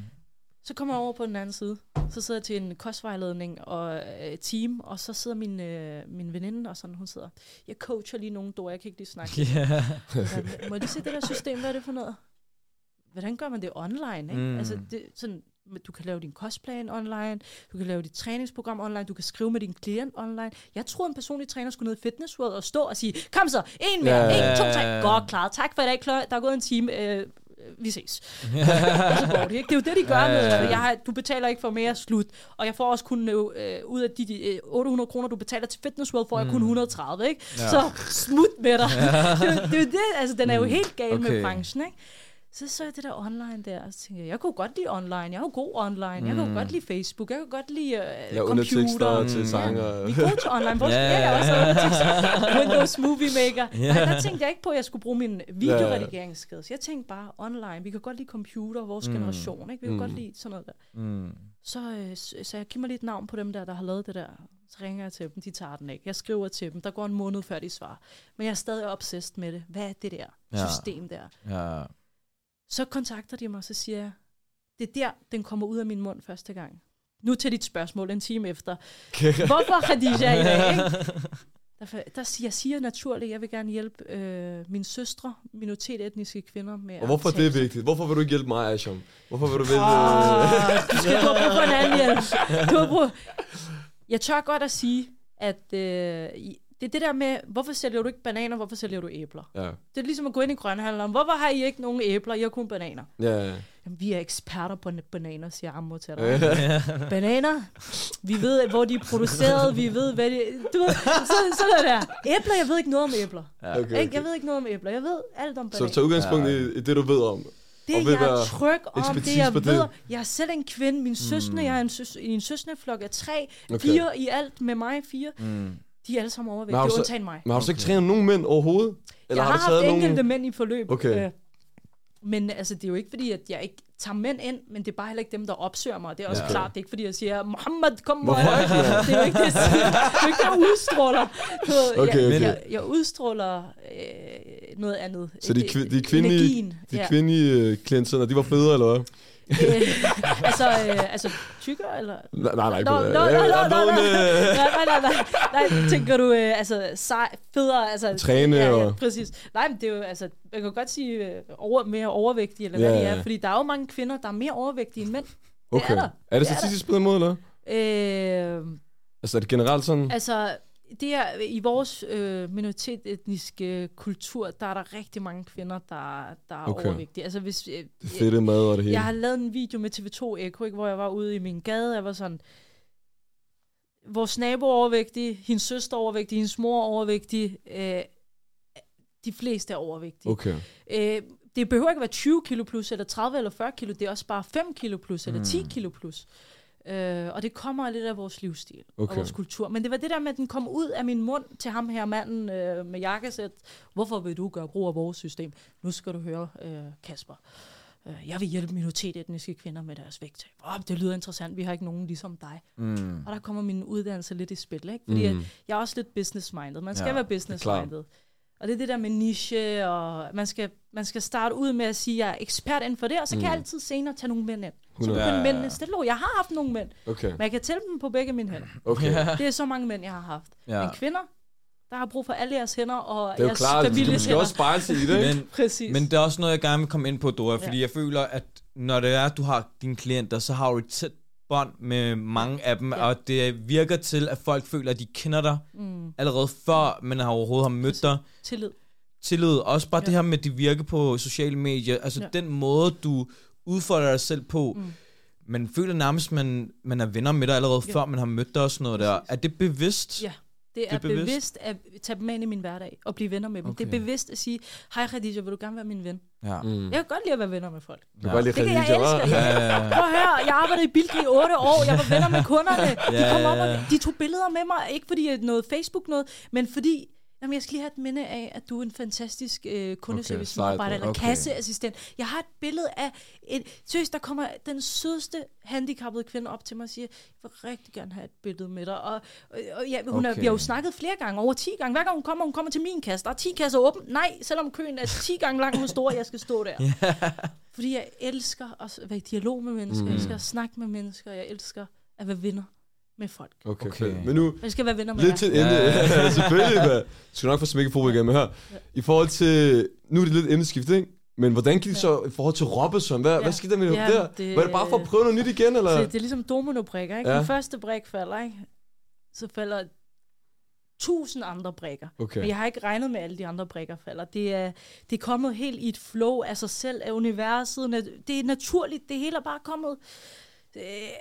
S4: Så kommer jeg over på den anden side. Så sidder jeg til en kostvejledning og øh, team, og så sidder min, øh, min veninde, og sådan, hun sidder, jeg coacher lige nogen, Dora, jeg kan ikke lige snakke.
S3: Ja.
S4: Så, Må jeg lige se det der system, hvad er det for noget? Hvordan gør man det online? Ikke?
S3: Mm.
S4: Altså, det, sådan, du kan lave din kostplan online, du kan lave dit træningsprogram online, du kan skrive med din klient online. Jeg troede, en personlig træner skulle ned i Fitness World og stå og sige, kom så, en mere,
S2: ja.
S4: en, to, tre, godt klaret, tak for i dag, Kløj. der er gået en time, øh, vi ses. og så går det, ikke? Det er jo det, de gør
S3: Ja,
S4: med,
S3: ja, ja.
S4: jeg har, du betaler ikke for mere slut, og jeg får også kun, øh, øh, ud af de, de øh, 800 kroner, du betaler til Fitness World, får jeg kun 130, ikke?
S3: Ja.
S4: Så smut med dig. det, er jo- det er jo det, altså den er jo helt gal. Okay. med branchen, ikke? Så så jeg det der online der, og så tænkte jeg, jeg kunne godt lide online, jeg er jo god online, jeg kunne godt lide Facebook, jeg kunne godt lide uh,
S2: Ja,
S4: computer.
S2: undertekster til
S3: Mm.
S2: sange.
S4: Vi er gode til online. Hvor
S3: Ja,
S4: ja,
S3: ja,
S4: jeg også
S3: ja.
S4: Windows Movie Maker.
S2: Ja.
S4: Nej, der tænkte jeg ikke på, at jeg skulle bruge min videoredigeringsskills. Jeg tænkte bare online. Vi kan godt lide computer, vores
S3: Mm.
S4: mm. generation. Ikke? Vi kan
S2: Mm.
S4: godt lide sådan noget der.
S3: Mm.
S4: Så, øh, så jeg giver mig lige et navn på dem der, der har lavet det der. Så ringer jeg til dem, de tager den ikke. Jeg skriver til dem, der går en måned før de svarer. Men jeg er stadig obsessed med det. Hvad er det der
S3: Ja.
S4: system der?
S3: Ja.
S4: Så kontakter de mig, så siger jeg, det er der, den kommer ud af min mund første gang. Nu til dit spørgsmål en time efter. Hvorfor Khadija i dag? Ikke? Der, der siger, jeg siger naturligt, jeg vil gerne hjælpe øh, mine søstre, minoritetsetniske kvinder med
S2: Og hvorfor det er vigtigt? Hvorfor vil du ikke hjælpe mig, Asham? Hvorfor vil du vælge...
S4: Oh, du skal gå på en anden hjælp. Du har brug... Jeg tør godt at sige, at øh, det er det der med, hvorfor sælger du ikke bananer, hvorfor sælger du æbler?
S2: Ja,
S4: Det er ligesom at gå ind i grønhandleren. Hvorfor har I ikke nogen æbler? I har kun bananer.
S2: ja, ja.
S4: Jamen, vi er eksperter på bananer, siger Ammo til dig. Bananer, vi ved, hvor de er produceret, vi ved, hvad de... Du ved, så, sådan er der. Æbler, jeg ved ikke noget om æbler.
S3: Ja.
S2: Okay,
S4: Ikke? Jeg ved ikke noget om æbler. Jeg ved alt om
S2: Så
S4: bananer.
S2: tag udgangspunkt i, i det, du ved om.
S4: Det
S2: og
S4: jeg er tryg om, det
S2: ekspertise
S4: jeg
S2: på
S4: ved.
S2: det.
S4: Jeg er selv en kvinde, min søstre, jeg er en, søs, i en søsneflok af tre,
S2: Okay.
S4: fire i alt med mig, fire.
S3: Mm.
S4: De er alle sammen
S2: Men har
S4: overvægtige,
S2: du så-
S4: undtagen mig.
S2: Men har du så ikke trænet nogen mænd overhovedet?
S4: jeg har,
S2: du
S4: haft enkelte
S2: nogen...
S4: mænd i forløb.
S2: Okay.
S4: Øh, men altså, det er jo ikke fordi, at jeg ikke tager mænd ind, men det er bare heller ikke dem, der opsøger mig. Det er også
S2: Ja.
S4: ja. klart, det er ikke fordi, jeg siger, Mohammed, kom mig. Det er jo ikke det, jeg det, er ikke det, jeg udstråler. Du ved,
S2: Okay,
S4: jeg,
S2: okay.
S4: Jeg, jeg udstråler øh, noget andet.
S2: Så de, kvi- de kvindelige,
S4: Energien,
S2: de
S4: ja.
S2: kvindelige øh, klienter, de var federe, eller hvad?
S4: Altså, øh, altså tykkere, eller?
S2: Nej, nej, nej.
S4: Nå, nå,
S2: det.
S4: nå, nå,
S2: det.
S4: nej, nej, nej, nej, nej, tænker du, øh, altså, sej, federe, altså...
S2: Træne
S4: ja, ja,
S2: og-
S4: præcis. Nej, men det er jo, altså, jeg kan godt sige øh, over, mere overvægtige, eller
S2: Ja,
S4: hvad de
S2: ja.
S4: er, fordi der er jo mange kvinder, der er mere overvægtige end mænd.
S2: Okay.
S4: er der.
S2: Er det
S4: Det
S2: statistisk på den måde, eller?
S4: Øh,
S2: Altså, er det generelt sådan?
S4: altså, det er, i vores øh, minoritetsetniske kultur, der er der rigtig mange kvinder, der, der er
S2: Okay.
S4: overvægtige. Altså, hvis, øh,
S2: Det fedte mad og det hele.
S4: Jeg har lavet en video med TV2 Eko, ikke, hvor jeg var ude i min gade. Jeg var sådan, vores nabo er overvægtig, hendes søster er overvægtig, hendes mor er overvægtig. Øh, de fleste er overvægtige.
S2: Okay.
S4: Øh, det behøver ikke være 20 kilo plus, eller 30 eller 40 kilo. Det er også bare 5 kilo plus, eller 10 kilo plus. Øh, og det kommer lidt af vores livsstil okay. Og vores kultur. Men det var det der med, at den kom ud af min mund til ham her manden øh, med jakkesæt. Hvorfor vil du gøre brug af vores system? Nu skal du høre, øh, Kasper. Øh, jeg vil hjælpe minoritetsetniske kvinder med deres vægttab. Oh, det lyder interessant. Vi har ikke nogen ligesom dig.
S3: Mm.
S4: Og der kommer min uddannelse lidt i spil. Ikke? Fordi
S2: Mm.
S4: mm. jeg er også lidt business-minded. Man skal
S3: Ja,
S4: være business-minded. Og det er det der med niche, og man skal, man skal starte ud med at sige, at jeg er ekspert inden for det, og så kan jeg altid senere tage nogle mænd ind. Så
S2: 100.
S4: begynder
S3: Ja,
S4: mændene stille. Jeg har haft nogle mænd,
S2: Okay.
S4: men jeg kan tælle dem på begge mine hænder.
S2: Okay.
S4: Det er så mange mænd, jeg har haft.
S3: Ja.
S4: Men kvinder, der har brug for alle jeres hænder, og
S2: Det er jo
S4: jeres
S2: klart, du skal også spejle sig i det?
S3: Men,
S4: Præcis.
S3: men det er også noget, jeg gerne vil komme ind på, Dora, fordi
S4: Ja.
S3: jeg føler, at når det er, at du har dine klienter, så har du et tæt bånd med mange af dem,
S4: Ja.
S3: og det virker til, at folk føler, at de kender dig
S4: mm,
S3: allerede før, man har overhovedet har mødt dig.
S4: tillid.
S3: Tillid, også bare
S4: Ja.
S3: det her med, at de virker på sociale medier, altså
S4: Ja.
S3: den måde, du udfordrer dig selv på,
S4: Mm.
S3: man føler nærmest, man, man er venner med dig allerede
S4: Ja.
S3: før, man har mødt dig og sådan noget der. Er det bevidst?
S4: Ja. Det er,
S3: Det er bevidst.
S4: bevidst. at tage dem ind i min hverdag og blive venner med dem. Okay. Det er bevidst at sige, hej Khadija, vil du gerne være min ven?
S3: Ja.
S2: Mm.
S4: Jeg kan godt lide at være venner med folk.
S2: Du kan godt lide
S4: Det kan jeg elske.
S3: Ja, ja, ja.
S4: Prøv at høre, jeg arbejdede i Bilka i 8 år. Jeg var venner med kunderne. De
S3: Ja,
S4: kom op
S3: ja,
S4: og
S3: ja.
S4: de tog billeder med mig. Ikke fordi at noget Facebook noget, men fordi Jamen, jeg skal lige have et minde af, at du er en fantastisk øh, kundeservice-medarbejder
S2: sejt,
S4: eller
S3: okay.
S4: kasseassistent. Jeg har et billede af... Et, seriøst, der kommer den sødeste handicappede kvinde op til mig og siger, jeg vil rigtig gerne have et billede med dig. Og, og, og ja, hun okay. er,
S3: Okay.
S4: vi har jo snakket flere gange, over 10 gange. Hver gang hun kommer, hun kommer til min kasse. Der er 10 kasser åbne. Nej, selvom køen er 10 gange lang og stor, jeg skal stå der. Fordi jeg elsker at være i dialog med mennesker. Mm. Jeg elsker at snakke med mennesker. Jeg elsker at være venner med folk.
S2: Okay,
S3: Okay.
S2: okay. Men nu,
S4: Jeg skal være venner med
S2: lidt til ende.
S3: Ja.
S2: Ja. Selvfølgelig, hvad? Du skal nok få smækket fodbold igen med her. I forhold til, nu er det lidt emneskift, ikke? Men hvordan gik det så i forhold til Robinson? Hvad, ja.
S4: Ja.
S2: hvad skete der med
S4: Ja,
S2: ja, der?
S4: det-
S2: Var det bare for at prøve noget nyt igen, eller?
S4: Så det er ligesom dominobrikker, ikke?
S2: Ja.
S4: Ja. Den første brik falder, ikke? Så falder tusind andre brikker.
S2: Okay.
S4: Men jeg har ikke regnet med, at alle de andre brikker falder. Det er, det er kommet helt i et flow af sig selv, af universet. Det er naturligt. Det hele er bare kommet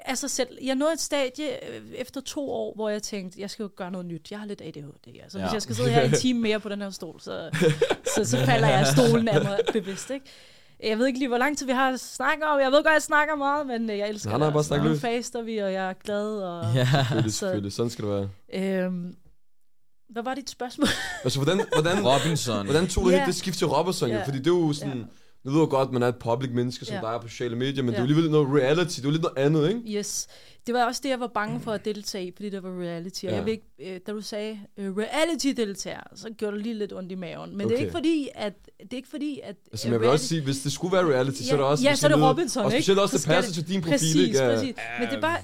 S4: af sig selv. Jeg nåede et stadie øh, efter to år, hvor jeg tænkte, jeg skal jo gøre noget nyt. Jeg har lidt ADHD. Altså, ja. Hvis jeg skal sidde her en time mere på den her stol, så, så, så falder jeg stolen af mig bevidst. Ikke? Jeg ved ikke lige, hvor lang tid vi har snakket om. Jeg ved godt, jeg snakker meget, men øh, jeg elsker
S2: Nej, nej,
S4: det.
S2: bare snak
S4: Nu faster vi, og jeg er glad. Og,
S3: Ja.
S2: Selvfølgelig,
S4: Så-
S2: selvfølgelig. Sådan skal det være.
S4: øhm, hvad var dit spørgsmål?
S2: Altså, hvordan, hvordan,
S3: Robinson.
S2: hvordan tog du helt det skift til Robinson? Ja. Fordi det er jo sådan...
S4: Ja.
S2: Nu ved jeg godt, man er et public menneske, som
S4: Ja.
S2: dig på sociale medier, men det er
S4: Ja.
S2: jo alligevel noget reality. Det er jo lidt noget andet, ikke?
S4: Yes. Det var også det, jeg var bange for at deltage i, fordi det var reality. Og
S2: Ja.
S4: jeg vil ikke, øh, da du sagde øh, reality-deltager, så gjorde det lige lidt ondt i maven. Men det er
S2: Okay.
S4: ikke fordi, at... Det er ikke fordi, at
S2: Altså, men jeg vil også sige, hvis det skulle være reality, så er det
S4: Ja,
S2: også...
S4: ja, så er det
S2: lyder-
S4: Robinson,
S2: Og
S4: ikke?
S2: specielt også,
S4: Så
S2: det passer til din profil,
S4: Præcis,
S2: ikke? Ja.
S4: præcis. Men det er bare...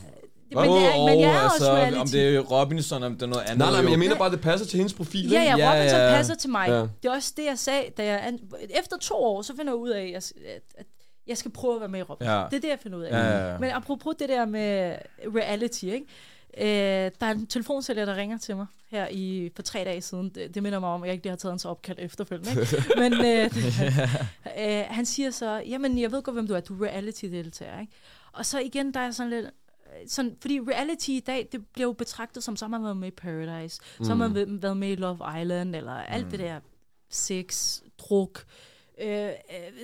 S4: Men, det er, men jeg er
S3: Åh,
S4: også reality.
S3: Om det er Robinson, om det er noget andet.
S2: Nej, nej, men jeg mener bare, det passer til hendes profil,
S4: Ja,
S2: ikke?
S4: ja,
S3: Ja,
S4: Robinson
S3: ja.
S4: passer til mig.
S2: Ja.
S4: Det er også det, jeg sagde, da jeg... Efter to år, så finder jeg ud af, at jeg, at, at jeg skal prøve at være med i Robinson.
S3: Ja.
S4: Det er det, jeg finder ud af.
S3: Ja, ja, ja.
S4: Men apropos det der med reality, ikke? Øh, der er en telefonsælger, der ringer til mig her i, for tre dage siden. Det, det minder mig om, at jeg ikke lige har taget hans opkald efterfølgende. Ikke? Men øh, øh, han siger så, jamen jeg ved godt, hvem du er, du er reality-deltager. Ikke? Og så igen, der er sådan lidt, sådan, fordi reality i dag, det bliver jo betragtet som, så har man været med i Paradise, så har man været- været med i Love Island, eller alt det der sex, druk, øh, øh,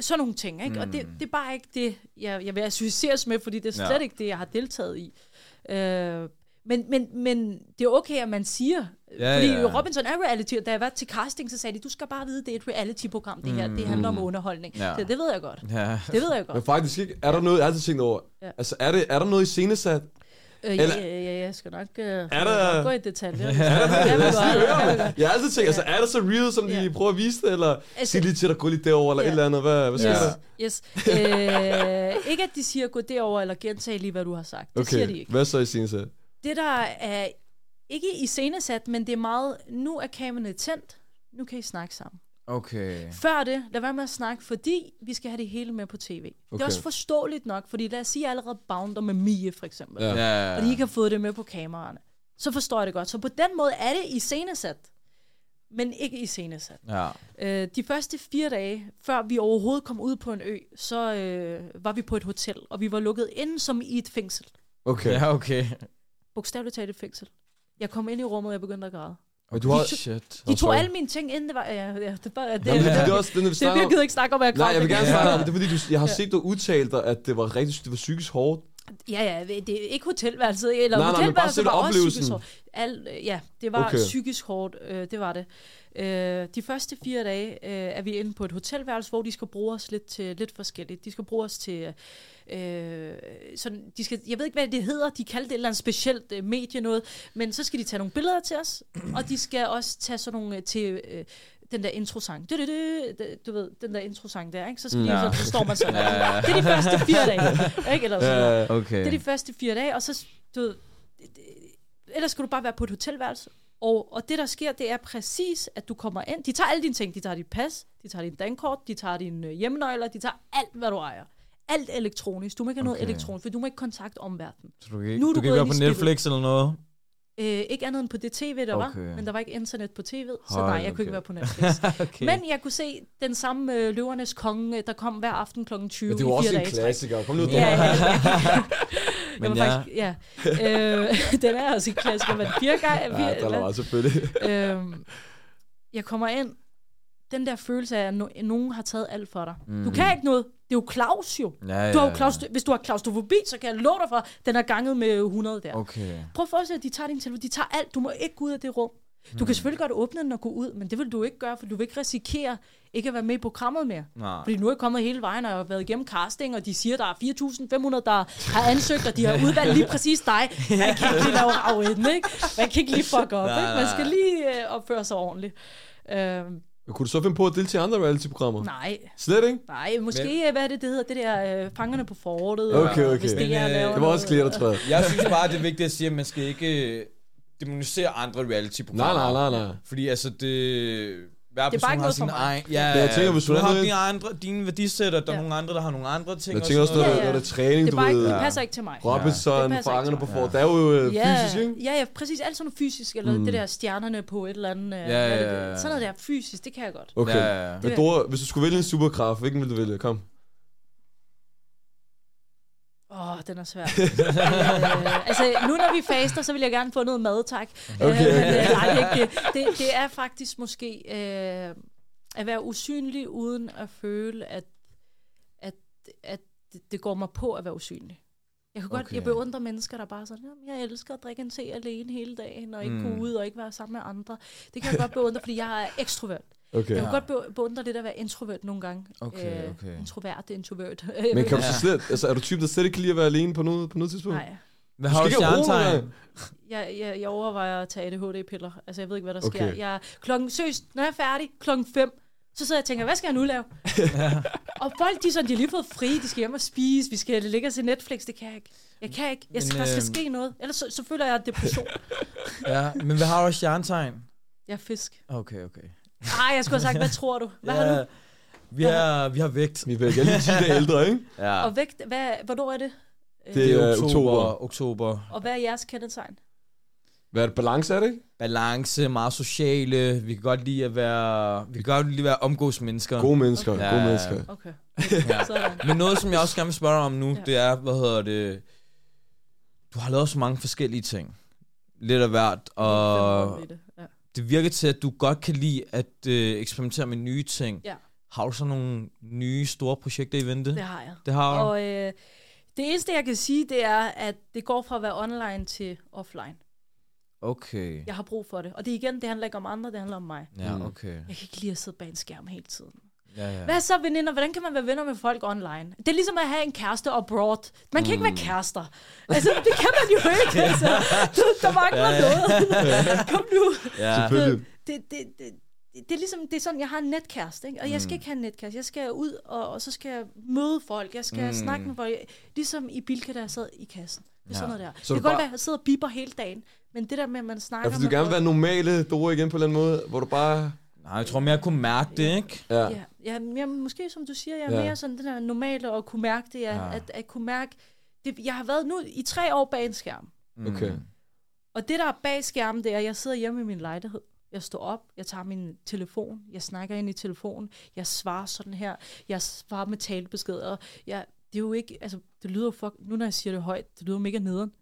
S4: sådan nogle ting. Ikke? Mm. Og det, det er bare ikke det, jeg, jeg vil associeres med, fordi det er slet
S3: ja.
S4: ikke det, jeg har deltaget i. Øh, men, men, men det er okay, at man siger,
S3: Ja,
S4: fordi
S3: ja.
S4: Robinson er reality, og da jeg var til casting, så sagde de, du skal bare vide, det er et reality-program, det her, det handler om underholdning.
S3: Ja.
S4: Så det ved jeg godt.
S3: Ja.
S4: Det ved jeg godt.
S2: Men faktisk ikke, er der noget, jeg har altid tænkt over,
S4: Ja.
S2: altså er, det, er der noget i scenesat?
S4: Øh, ja,
S2: Eller-
S4: ja, ja, jeg skal nok, øh, er
S2: der-
S4: nok gå i detaljer. Ja, godt, jeg
S2: har altid tænkt, altså er det så real, som de
S4: Ja.
S2: prøver at vise det, eller
S4: Altså-
S2: sig lige til dig, gå lige derover eller
S4: Ja.
S2: et eller andet, hvad, hvad sker
S3: Ja.
S2: der?
S4: Yes. Øh, ikke at de siger, gå derover eller gentage lige, hvad du har sagt. Det siger de
S2: Okay,
S4: ikke.
S2: hvad så i scenesat?
S4: Det der er ikke i scenesat, men det er meget, nu er kameraet tændt, nu kan I snakke sammen.
S3: Okay.
S4: Før det, lad være med at snakke, fordi vi skal have det hele med på tv. Okay. Det er også forståeligt nok, fordi lad os sige, at jeg allerede bounder med Mie, for eksempel.
S2: Ja.
S3: Ja.
S4: og de ikke har fået det med på kameraerne. Så forstår jeg det godt. Så på den måde er det i scenesat, men ikke i scenesat.
S3: Ja.
S4: Øh, de første fire dage, før vi overhovedet kom ud på en ø, så øh, var vi på et hotel, og vi var lukket inde som i et fængsel.
S2: Okay.
S3: Ja, okay.
S4: Bogstaveligt talt et fængsel. Jeg kom ind i rummet, og jeg begyndte at græde.
S2: Og du har...
S3: Shit.
S4: De tog alle mine ting ind. Det var... Ja, ja, det, var, det,
S2: Jamen,
S4: det,
S2: det,
S4: det,
S2: det, også, det,
S4: det, det, jeg ikke snakke om, at jeg
S2: Nej, jeg vil gerne snakke om det. Det fordi, du, jeg har set dig udtale dig, at det var rigtig, det var psykisk hårdt.
S4: Ja, ja, det er ikke hotelværelset, eller
S2: Nej, nej, bare
S4: hotelværelset
S2: selve
S4: var også
S2: oplevelsen.
S4: psykisk hårdt. Al, ja, det var
S2: okay.
S4: psykisk hårdt, øh, det var det. Øh, de første fire dage øh, er vi inde på et hotelværelse, hvor de skal bruge os lidt til lidt forskelligt. De skal bruge os til, øh, sådan, de skal, jeg ved ikke, hvad det hedder, de kalder det et eller andet specielt øh, medie noget, men så skal de tage nogle billeder til os, og de skal også tage sådan nogle øh, til... Øh, den der introsang. Du, du, du, du ved, den der introsang der, ikke? Så, skal de,
S3: Ja.
S4: så, så står man sådan.
S3: Ja.
S4: Det er de første fire dage. Ikke? Eller sådan noget.
S3: Okay.
S4: Det er de første fire dage, og så, du ved, ellers skal du bare være på et hotelværelse. Og, og det, der sker, det er præcis, at du kommer ind. De tager alle dine ting. De tager dit pas, de tager dit dankort, de tager dine øh, hjemmenøgler, de tager alt, hvad du ejer. Alt elektronisk. Du må ikke have noget
S3: Okay.
S4: elektronisk, for du må ikke kontakte omverdenen.
S3: Så du kan ikke,
S4: Nu er
S3: du
S4: du
S3: kan ikke være på. Netflix eller noget?
S4: Øh, ikke andet end på det tv, der var,
S3: Okay.
S4: men der var ikke internet på tv, så
S3: Hold,
S4: nej, jeg kunne
S3: okay.
S4: ikke være på Netflix.
S3: okay.
S4: Men jeg kunne se den samme øh, Løvernes Konge, der kom hver aften kl. 20
S2: Men det var også en klassiker. Kom nu,
S4: Ja, ja, ja.
S3: Men
S4: Men var
S3: ja.
S4: faktisk, ja. Øh, den er også en klassiker, men gange...
S2: Ja, der var selvfølgelig.
S4: øhm, jeg kommer ind, den der følelse af, at no- nogen har taget alt for dig. Mm.
S3: Mhm.
S4: Du kan ikke noget. Det er jo Claus jo.
S3: Ja, ja,
S4: Du har jo
S3: ja.
S4: klaust- hvis du har klaustrofobi, så kan jeg love dig for, at den er ganget med 100 der. Okay.
S3: Okay.
S4: Prøv at forestille dig, at de tager din telefon. De tager alt. Du må ikke gå ud af det rum. Du
S3: Mm.
S4: kan selvfølgelig godt åbne den og gå ud, men det vil du ikke gøre, for du vil ikke risikere ikke at være med i programmet mere.
S3: Nej.
S4: Fordi nu er jeg kommet hele vejen og har været igennem casting, og de siger, at der er 4.500, der har ansøgt, og de har udvalgt lige præcis dig. Man kan ikke lige lave rav i den, ikke? Man kan ikke lige fuck op,
S3: Nej,
S4: ikke? Man skal lige øh, opføre sig ordentligt.
S2: Men Kunne du så finde på at deltage i andre reality-programmer?
S4: nej,
S2: Slet ikke?
S4: nej, måske, Men... hvad er det, det hedder, det der øh, fangerne på forortet.
S2: Okay,
S4: og
S2: okay.
S4: Hvis det,
S3: Men,
S4: er,
S3: øh,
S2: Det var også klæder, tror jeg.
S3: Jeg synes bare, det er vigtigt at sige, at man skal ikke øh, demonisere andre reality-programmer.
S2: Nej, nej, nej, nej.
S3: Fordi altså, det... Hver
S4: Det er bare ikke
S3: har
S4: noget for
S3: sin
S4: mig.
S3: egen... Ja,
S2: Men jeg tænker, hvis du
S3: du
S2: er
S3: har dine, andre, dine værdisætter, der er
S4: Ja.
S3: nogle andre, der har nogle andre ting.
S2: Jeg
S3: og
S2: tænker også,
S3: sådan
S2: når
S3: noget.
S2: det,
S4: Ja,
S2: når
S4: ja.
S2: det er træning,
S4: Det,
S2: du
S4: er bare ikke,
S2: ved.
S4: det passer ikke til mig.
S2: Robinson,
S4: Det passer
S2: fangerne på for.
S4: mig.
S2: Der er jo øh,
S4: Ja,
S2: fysisk, ikke?
S4: ja, ja, præcis. Alt sådan noget fysisk, eller mm. det der stjernerne på et eller andet. Øh,
S3: Ja,
S4: er det,
S3: ja, ja.
S4: Sådan noget der fysisk, det kan jeg godt.
S2: Okay.
S3: Ja, ja, ja.
S2: Men Dora, hvis du skulle vælge en superkraft, hvilken vil du vælge? Kom.
S4: Åh, oh, den er svær. øh, altså, nu når vi faster, så vil jeg gerne få noget mad, tak.
S2: Okay.
S4: Øh, men, øh, nej, ikke det. det. Er faktisk måske øh, at være usynlig, uden at føle, at at det, det går mig på at være usynlig. Jeg kan godt,
S3: Okay.
S4: jeg beundrer mennesker, der bare sådan, "Jamen, jeg elsker at drikke en te alene hele dagen, og ikke
S3: mm.
S4: gå ud og ikke være sammen med andre. Det kan jeg godt beundre, fordi jeg er ekstrovert.
S2: Okay.
S4: Jeg kan godt be- beundre det der at være introvert nogle gange.
S3: Okay,
S4: Øh,
S3: okay.
S4: Introvert, introvert.
S2: Men kan du
S3: Ja.
S2: så slet, altså er du typen, der slet ikke kan lide at være alene på noget, på noget tidspunkt?
S4: Nej,
S3: Hvad har du
S2: skal
S3: stjernetegn?
S4: jeg, jeg, jeg overvejer at tage ADHD-piller. Altså, jeg ved ikke, hvad der
S2: Okay.
S4: sker. Jeg, klokken, søs, når jeg er færdig, klokken 5, så sidder jeg og tænker, hvad skal jeg nu lave? og folk, de, er sådan, de har lige fået fri, de skal hjem og spise, vi skal ligge og se Netflix, det kan jeg ikke. Jeg kan ikke. Jeg,
S3: Men,
S4: der skal
S3: øhm,
S4: ske noget. Ellers så, så føler jeg depression.
S3: Ja, men hvad har du stjernetegn?
S4: Jeg er fisk.
S3: Okay, okay.
S4: Ej, jeg skulle have sagt, hvad tror du? Hvad har du?
S3: Vi har, vi har vægt.
S2: Vi er vel lige 10 dage ældre, ikke?
S3: Ja.
S4: Og vægt, hvad, hvornår er det?
S2: Det
S3: Det
S2: er
S3: er
S2: oktober.
S3: oktober. oktober.
S4: Og hvad er jeres kendetegn?
S2: Hvad er det? Balance er det, ikke?
S3: Balance, meget sociale. Vi kan godt lide at være, vi kan godt lide at være omgås mennesker.
S2: Gode mennesker,
S3: Okay.
S2: gode
S3: Ja.
S2: mennesker.
S4: Okay.
S3: Ja.
S4: Sådan.
S3: Men noget, som jeg også gerne vil spørge dig om nu,
S4: Ja.
S3: ja. det er, hvad hedder det... Du har lavet så mange forskellige ting. Lidt af hvert, og
S4: det, Ja.
S3: Det virker til, at du godt kan lide at øh, eksperimentere med nye ting.
S4: Ja.
S3: Har du så nogle nye, store projekter i vente?
S4: Det har jeg.
S3: det har du?
S4: Og øh, det eneste, jeg kan sige, det er, at det går fra at være online til offline.
S3: Okay.
S4: Jeg har brug for det. Og det igen, det handler ikke om andre, det handler om mig.
S3: Ja, okay.
S4: Jeg kan ikke lide at sidde bag en skærm hele tiden.
S3: Ja, ja.
S4: Hvad så veninder? Hvordan kan man være venner med folk online? Det er ligesom at have en kæreste abroad. Man kan mm. ikke være kærester. Altså, det kan man jo ikke. Altså, der mangler
S3: Ja, ja.
S4: noget. Kom nu.
S3: Ja.
S4: Det, det, det, det er ligesom, det er sådan, jeg har en netkæreste, ikke? og jeg skal
S3: Mm.
S4: ikke have en netkæreste. Jeg skal ud, og, og så skal jeg møde folk. Jeg skal mm.
S3: Mm.
S4: snakke med folk. Ligesom i Bilka, der jeg sad i kassen. Det er
S3: Ja.
S4: sådan noget der.
S2: Så
S4: det kan godt
S2: bare-
S4: være, at jeg sidder og biber hele dagen, men det der med, at man snakker
S2: Ja, for du
S4: med
S2: gerne vil
S4: folk-
S2: være normale Dora igen på en eller anden måde, hvor du bare...
S3: Nej, jeg tror mere, jeg kunne mærke det, ikke?
S2: Ja.
S4: Ja, ja, men jeg, måske som du siger, jeg er
S2: Ja.
S4: mere sådan den der normale og kunne mærke det, ja,
S3: Ja.
S4: ja. At, at kunne mærke, det, jeg har været nu i tre år bag en skærm.
S2: Okay.
S3: Mm.
S4: Og det der er bag skærmen, det er, at jeg sidder hjemme i min lejlighed. Jeg står op, jeg tager min telefon, jeg snakker ind i telefonen, jeg svarer sådan her, jeg svarer med talebeskeder. Jeg, det er jo ikke, altså, det lyder jo fuck, nu når jeg siger det højt, det lyder mega nederen.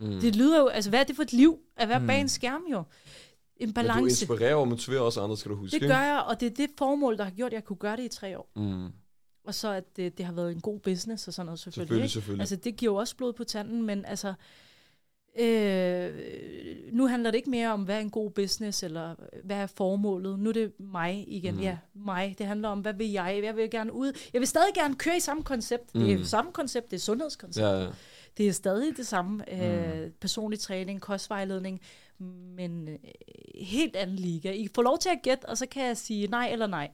S2: Mm.
S4: Det lyder jo, altså hvad er det for et liv, at være
S3: mm.
S4: bag en skærm jo? En
S2: Men du
S4: balance.
S2: inspirerer og motiverer også andre, skal du huske.
S4: Det gør jeg, og det er det formål, der har gjort, at jeg kunne gøre det i tre år.
S2: Mm.
S4: Og så at det, det har været en god business og sådan noget selvfølgelig.
S2: Selvfølgelig,
S4: ikke?
S2: selvfølgelig.
S4: Altså det giver jo også blod på tanden, men altså... Øh, nu handler det ikke mere om, hvad er en god business, eller hvad er formålet. Nu er det mig igen.
S2: Mm.
S4: Mm. Ja, mig. Det handler om, hvad vil jeg? Jeg vil gerne ud. Jeg vil stadig gerne køre i samme koncept. Mm. Det er
S2: Mm.
S4: samme koncept, det er sundhedskoncept.
S2: Ja, ja.
S4: Det er stadig det samme. Øh, personlig træning, kostvejledning, men øh, helt anden liga. I får lov til at gætte, og så kan jeg sige nej eller nej.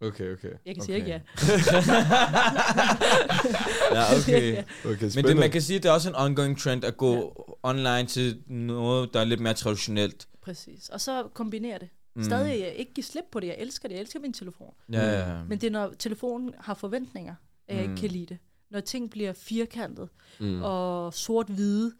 S2: Okay, okay.
S4: Jeg kan
S3: Okay.
S4: sige ikke ja.
S3: Ja, okay.
S2: Okay,
S3: Men det, man kan sige, at det er også en ongoing trend at gå ja. online til noget, der er lidt mere traditionelt.
S4: Præcis. Og så kombinere det.
S3: Mm.
S4: Mm. Stadig jeg ikke give slip på det. Jeg elsker det. Jeg elsker min telefon.
S3: Ja, ja, ja.
S4: Men det er, når telefonen har forventninger, at jeg
S3: Mm.
S4: ikke kan lide det. Når ting bliver firkantet
S2: Mm.
S4: mm. og sort-hvide.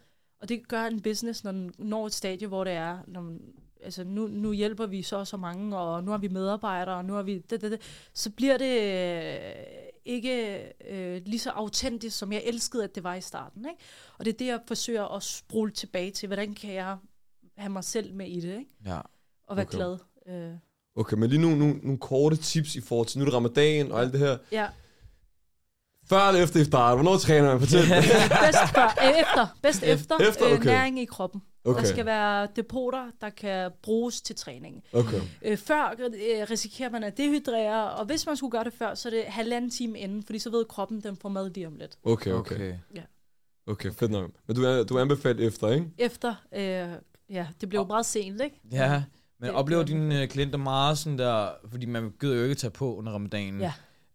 S4: Og det gør en business, når den når et stadie, hvor det er, når man, altså nu, nu hjælper vi så og så mange, og nu har vi medarbejdere, og nu har vi det, det, det. Så bliver det øh, ikke øh, lige så autentisk, som jeg elskede, at det var i starten. Ikke? Og det er det, jeg forsøger at sprulle tilbage til. Hvordan kan jeg have mig selv med i det, ikke?
S3: ja.
S4: og være
S2: Okay.
S4: glad. Øh,
S2: Okay, men lige nu nogle, nogle korte tips i forhold til, nu er det ramadan og alt det her.
S4: ja.
S2: Før eller efter iftar? Hvornår træner man? Fortæl.
S4: Bedst før, øh, efter, bedst efter,
S2: efter, okay.
S4: øh, næring i kroppen. Okay. Der skal være depoter, der kan bruges til træning.
S2: okay.
S4: Øh, før øh, risikerer man at dehydrere, og hvis man skulle gøre det før, så er det halvanden time inden, fordi så ved kroppen, den får mad lige om lidt.
S2: Okay, okay. Okay,
S3: okay.
S2: okay fedt nok. Men du er, du er anbefalet efter, ikke?
S4: Efter, øh, ja, det blev meget sent, ikke?
S3: Ja, men
S4: Det-
S3: oplever dine øh, klienter meget sådan der, fordi man gider jo ikke tage på under ramadanen,
S4: Ja.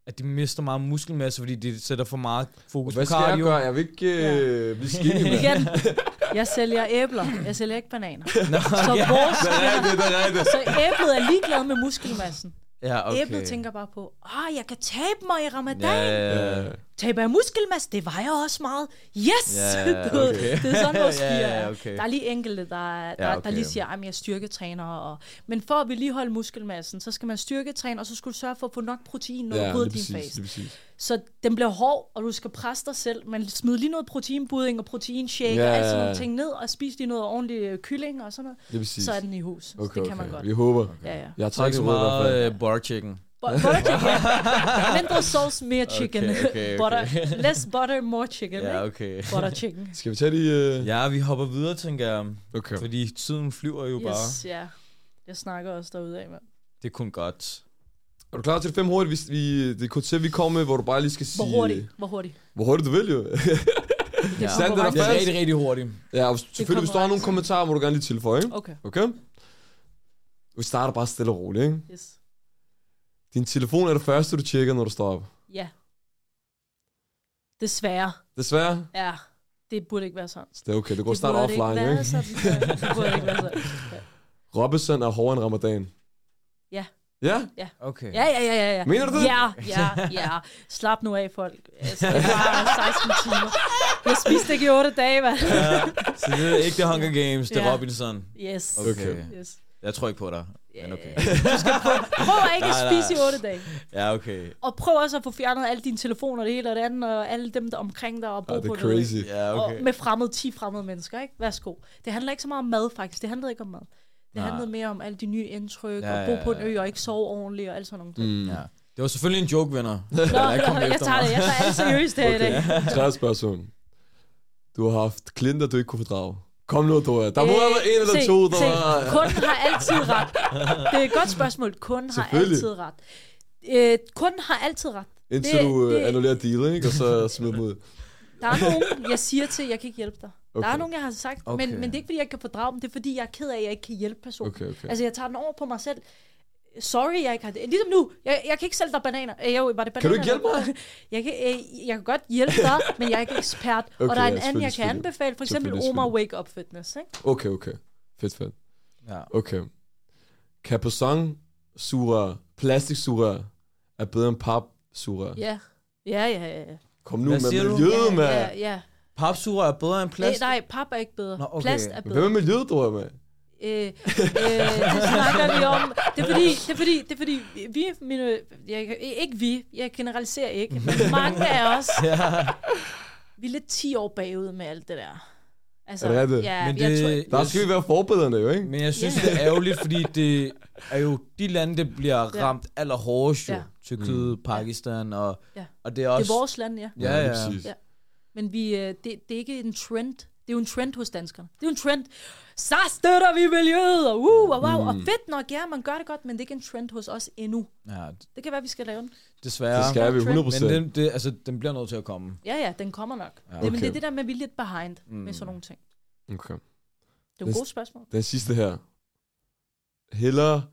S3: At de mister meget muskelmasse, fordi de sætter for meget fokus
S2: Hvad
S3: på
S2: skal jeg
S3: cardio?
S2: gøre? Jeg vil ikke øh, blive skinny, mand.
S4: Igen, jeg sælger æbler, jeg sælger ikke bananer.
S3: Nå,
S4: Så
S3: ja.
S4: vores,
S2: Det er rigtigt, det er rigtigt.
S4: så æblet er ligeglad med muskelmassen.
S3: ja, okay.
S4: Okay. Æblet tænker bare på, ah, jeg kan tabe mig i ramadan.
S3: Ja, ja, ja.
S4: Taber jeg muskelmasse? Det vejer også meget. Yes! Ved,
S3: okay.
S4: Det er sådan, vores
S3: ja,
S4: er.
S3: okay.
S4: Der er lige enkelte, der, der,
S3: Ja,
S4: ja,
S3: okay.
S4: der lige siger, at jeg er styrketræner. Og... Men for at vedligeholde muskelmassen, så skal man styrketræne, og så skal du sørge for at få nok protein, du bryder
S2: lige
S4: din fase. Så den bliver hård, og du skal presse dig selv. Men smid lige noget proteinbudding og proteinshake
S2: Ja,
S4: og alt sådan nogle ting ned, og spis lige noget ordentligt øh, kylling og sådan noget. Så er den i hus.
S2: Okay,
S4: det kan
S2: okay.
S4: man godt.
S2: Vi håber.
S4: Ja, ja.
S2: Jeg har
S3: Så ikke
S2: taget
S3: så meget øh, bar chicken.
S4: Bu- butter chicken. ja. Mindre sauce, mere chicken.
S3: Okay, okay, okay.
S4: butter, less butter, more chicken.
S3: Ja,
S4: Ja,
S3: okay.
S4: Butter chicken.
S2: Skal vi tage de... Uh...
S3: Ja, vi hopper videre, tænker jeg.
S2: Okay.
S3: Fordi tiden flyver jo bare.
S4: Yes, ja. Jeg snakker også derude af, mand.
S3: Det er kun godt.
S2: Er du klar til det fem hurtigt? Vi, vi, det koncept, vi kommer med, hvor du bare lige skal sige...
S4: Hvor hurtigt? Hvor hurtigt?
S2: Hvor hurtigt du vil, jo.
S4: Det
S3: Ja.
S4: er
S2: Sandt,
S3: Det
S2: eller
S3: er
S2: falsk?
S3: rigtig, rigtig hurtigt.
S2: ja, og selvfølgelig, hvis du har nogle kommentarer, må du gerne lige tilføje, ikke?
S4: Okay,
S2: Okay? Vi starter bare stille og roligt, ikke?
S4: yes.
S2: Din telefon er det første, du tjekker, når du står op.
S4: Ja. Desværre.
S2: Desværre.
S4: Ja. Det burde ikke være sådan.
S2: Det er okay, det går snart offline,
S4: ikke være
S2: ikke?
S4: sådan. Ja, Det burde ikke være sådan.
S2: Robinson er hårdere end ramadan.
S4: Ja.
S2: Ja?
S3: Okay.
S4: Ja, ja, ja, ja, ja.
S2: Mener du det?
S4: Ja, ja, ja. Slap nu af, folk. Altså, det var 16 timer. Jeg spiste ikke i 8 dage, hvad?
S3: Ja, så det er ikke The Hunger Games, det er
S4: Ja.
S3: Robinson.
S4: Yes.
S3: Okay.
S2: Okay.
S4: yes.
S3: Jeg tror ikke på dig. Men okay.
S4: Prøv at ikke at
S3: Nej, nej.
S4: spise i 8 dage.
S3: Ja, okay.
S4: Og prøv også at få fjernet alle dine telefoner, det hele og det andet, og alle dem, der er omkring dig og bor
S2: Ja, det
S4: på
S2: crazy.
S3: Ja,
S4: Og
S3: okay.
S4: med fremmede, 10 fremmede mennesker, ikke? Værsgo. Det handler ikke så meget om mad, faktisk. Det handlede ikke om mad. Det
S3: Nej.
S4: handlede mere om alle de nye indtryk,
S3: Ja,
S4: og bo
S3: ja,
S4: på en
S3: ja.
S4: ø og ikke sove ordentligt og alt sådan nogle ting.
S2: Mm.
S3: Ja. Det var selvfølgelig en joke, venner.
S4: Nå, jeg
S3: efter
S4: tager det.
S3: mig.
S4: Jeg tager alt seriøst her i dag.
S2: Tredje spørgsmål. Du har haft klienter, du ikke kunne fordrage. Kom nu, Dora. Der må
S4: Øh,
S2: have været en eller
S4: se,
S2: to, der
S4: se,
S2: var...
S4: Kunden har altid ret. Det er et godt spørgsmål. Kunden har altid ret. Øh, kunden har altid ret.
S2: Indtil
S4: det-
S2: du øh,
S4: det-
S2: annullerer dealen, ikke? Og så smider dem ud.
S4: Der er nogen, jeg siger til, jeg kan ikke hjælpe dig. Okay. Der er nogen, jeg har sagt,
S3: Okay.
S4: men, men det er ikke, fordi jeg kan fordrage dem. Det er, fordi jeg er ked af, at jeg ikke kan hjælpe personen.
S2: Okay, okay.
S4: Altså, jeg tager den over på mig selv. Sorry, jeg ikke har det. Ligesom nu, jeg, jeg kan ikke sælge dig bananer. Øh, jo, var det bananer?
S2: Kan du ikke hjælpe mig?
S4: Jeg kan, øh, jeg kan godt hjælpe dig, men jeg er ikke ekspert. Okay, og der er en
S2: ja,
S4: anden, jeg kan anbefale. For eksempel Omar Wake Up Fitness. Ikke?
S2: Okay, okay. Fedt, fedt.
S3: Ja.
S2: Okay. Capasong sugerør, plastiksugerør, er bedre end papsugerør.
S4: Ja. Ja, ja, ja. ja.
S2: Kom nu
S3: Hvad
S2: med miljøet,
S4: ja,
S2: mand.
S4: ja, ja.
S3: Papsuger er bedre end
S4: Nej,
S3: plast.
S4: nej, pap er ikke bedre.
S3: Nå, okay.
S4: Plast er bedre.
S2: Hvad med miljøet, Dora, mand?
S4: Øh, øh, det snakker vi om. Det er fordi, det er fordi, det er fordi vi, mine, jeg, ikke vi, jeg generaliserer ikke, men mange af os,
S3: Ja.
S4: vi er lidt 10 år bagud med alt det der. Altså,
S2: Er det rigtigt?
S4: Ja,
S3: Men det-
S4: tror,
S2: Der skal vi være forbedrende, jo, ikke?
S3: Men jeg synes,
S4: Ja.
S3: det er ærgerligt, fordi det er jo de lande, der bliver
S4: Ja.
S3: ramt allerhårdest jo.
S4: Ja.
S3: Tyrkiet, Pakistan, og,
S4: Ja.
S3: og det er
S4: det
S3: også...
S4: er vores land, ja.
S3: Ja, ja.
S2: præcis.
S4: Ja. Men vi, øh, det, det er ikke en trend. Det er jo en trend hos danskerne. Det er jo en trend. Så støtter vi miljøet, og uh, og wow, og
S2: Mm.
S4: fedt nok, ja, man gør det godt, men det er ikke en trend hos os endnu.
S3: Ja,
S4: Det kan være, vi skal lave den.
S3: desværre.
S2: Det skal vi 100%.
S3: Men den, det, altså, den bliver nødt til at komme.
S4: Ja, ja, den kommer nok.
S3: Ja.
S4: Okay. det, men det er det der med, at vi er lidt behind mm. med sådan nogle ting.
S2: Okay.
S4: Det er jo
S2: Det-
S4: gode spørgsmål.
S2: Den sidste her. Hellere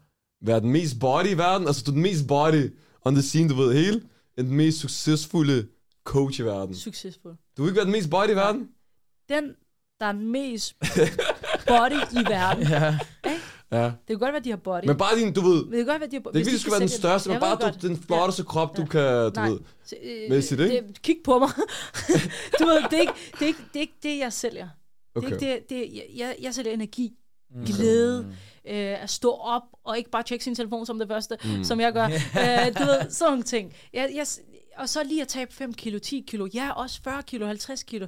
S2: være den mest body i verden, altså du er den mest body on the scene, du ved hele, end den mest succesfulde coach i verden.
S4: Succesfuld.
S2: Du vil ikke være den mest body i verden?
S4: Den, der er mest body i verden.
S3: Ja.
S2: Ja.
S4: Det kan godt være, de har body.
S2: Men bare din, du ved,
S4: det kan godt være, de har body.
S2: det er ikke fordi, du skal være den største, men bare du, den flotteste krop, du
S4: Ja.
S2: kan, du
S4: Nej.
S2: ved.
S4: Så, øh,
S2: Mæssigt, ikke?
S4: det, kig på mig. du ved, det er, ikke, det, er ikke, det er ikke det, jeg sælger.
S2: Okay.
S4: Det er ikke det, det jeg, jeg, jeg sælger energi,
S3: Mm.
S4: glæde, øh, at stå op og ikke bare tjekke sin telefon som det første,
S2: Mm.
S4: mm. som jeg gør. øh, du ved, sådan nogle ting. Jeg, jeg, og så lige at tabe 5 kilo, 10 kilo, ja, også 40 kilo, 50 kilo.